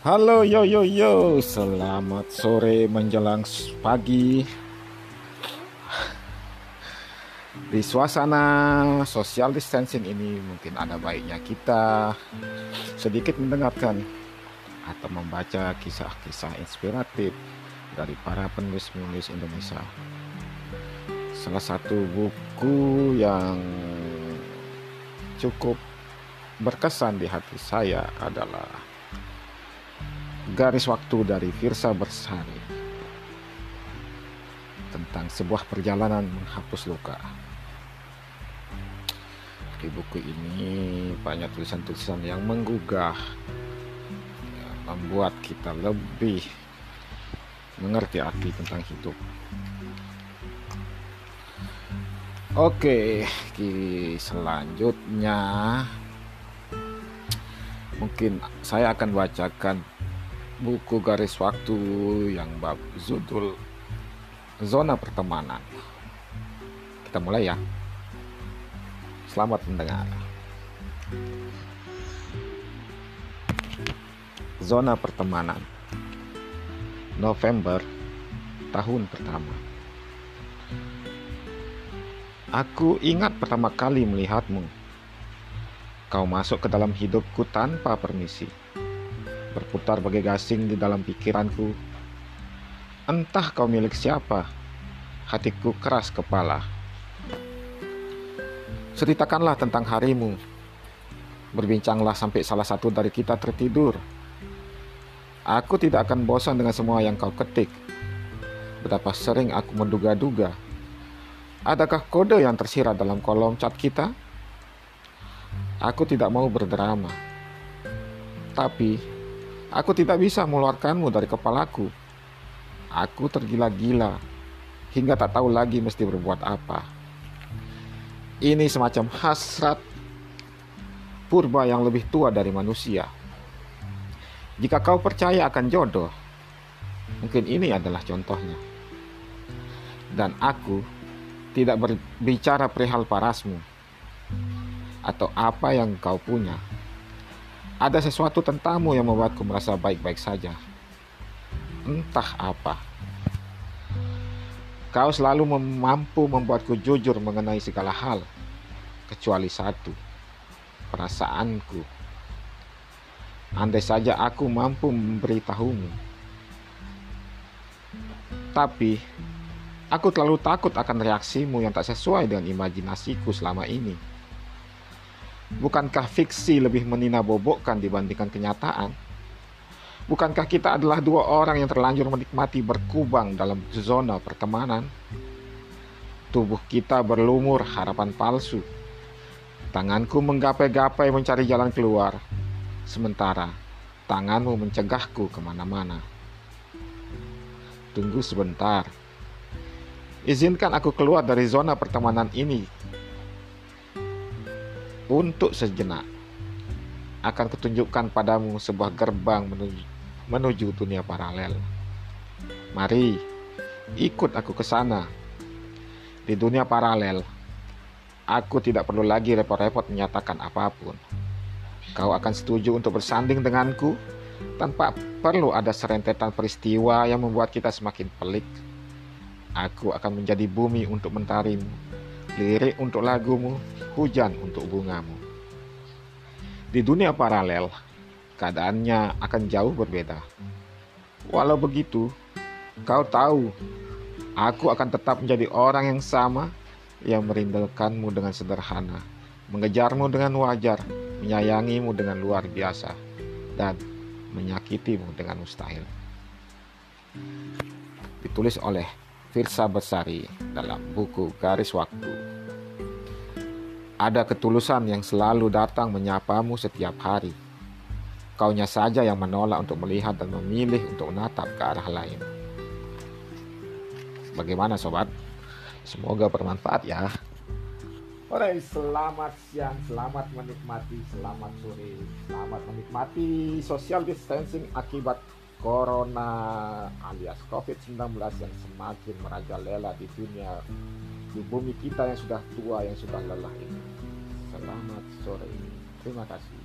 Halo yo yo yo, selamat sore menjelang pagi. Di suasana social distancing ini mungkin ada baiknya kita sedikit mendengarkan atau membaca kisah-kisah inspiratif dari para penulis-penulis Indonesia. Salah satu buku yang cukup berkesan di hati saya adalah Garis Waktu dari Firsa Bersari tentang sebuah perjalanan menghapus luka. Di buku ini banyak tulisan-tulisan yang menggugah, ya, membuat kita lebih mengerti arti tentang hidup. Oke, selanjutnya mungkin saya akan bacakan buku garis waktu yang bab judul zona pertemanan. Kita mulai ya. Selamat mendengar. Zona pertemanan. November tahun pertama. Aku ingat pertama kali melihatmu. Kau masuk ke dalam hidupku tanpa permisi berputar bagai gasing di dalam pikiranku. Entah kau milik siapa, hatiku keras kepala. Ceritakanlah tentang harimu. Berbincanglah sampai salah satu dari kita tertidur. Aku tidak akan bosan dengan semua yang kau ketik. Betapa sering aku menduga-duga. Adakah kode yang tersirat dalam kolom chat kita? Aku tidak mau berdrama. Tapi Aku tidak bisa mengeluarkanmu dari kepalaku. Aku tergila-gila hingga tak tahu lagi mesti berbuat apa. Ini semacam hasrat purba yang lebih tua dari manusia. Jika kau percaya akan jodoh, mungkin ini adalah contohnya. Dan aku tidak berbicara perihal parasmu atau apa yang kau punya ada sesuatu tentangmu yang membuatku merasa baik-baik saja. Entah apa. Kau selalu mampu membuatku jujur mengenai segala hal, kecuali satu, perasaanku. Andai saja aku mampu memberitahumu. Tapi, aku terlalu takut akan reaksimu yang tak sesuai dengan imajinasiku selama ini. Bukankah fiksi lebih menina-bobokkan dibandingkan kenyataan? Bukankah kita adalah dua orang yang terlanjur menikmati berkubang dalam zona pertemanan? Tubuh kita berlumur harapan palsu. Tanganku menggapai-gapai mencari jalan keluar. Sementara tanganmu mencegahku ke mana-mana. Tunggu sebentar. Izinkan aku keluar dari zona pertemanan ini untuk sejenak akan kutunjukkan padamu sebuah gerbang menuju, menuju dunia paralel. Mari, ikut aku ke sana. Di dunia paralel, aku tidak perlu lagi repot-repot menyatakan apa pun. Kau akan setuju untuk bersanding denganku tanpa perlu ada serentetan peristiwa yang membuat kita semakin pelik. Aku akan menjadi bumi untuk mentarimu lirik untuk lagumu, hujan untuk bungamu. Di dunia paralel, keadaannya akan jauh berbeda. Walau begitu, kau tahu, aku akan tetap menjadi orang yang sama yang merindukanmu dengan sederhana, mengejarmu dengan wajar, menyayangimu dengan luar biasa, dan menyakitimu dengan mustahil. Ditulis oleh Firsa Besari dalam buku Garis Waktu. Ada ketulusan yang selalu datang menyapamu setiap hari. Kaunya saja yang menolak untuk melihat dan memilih untuk menatap ke arah lain. Bagaimana sobat? Semoga bermanfaat ya. Oke, selamat siang, selamat menikmati, selamat sore, selamat menikmati social distancing akibat corona alias COVID-19 yang semakin merajalela di dunia di bumi kita yang sudah tua yang sudah lelah ini. Selamat sore. Terima kasih.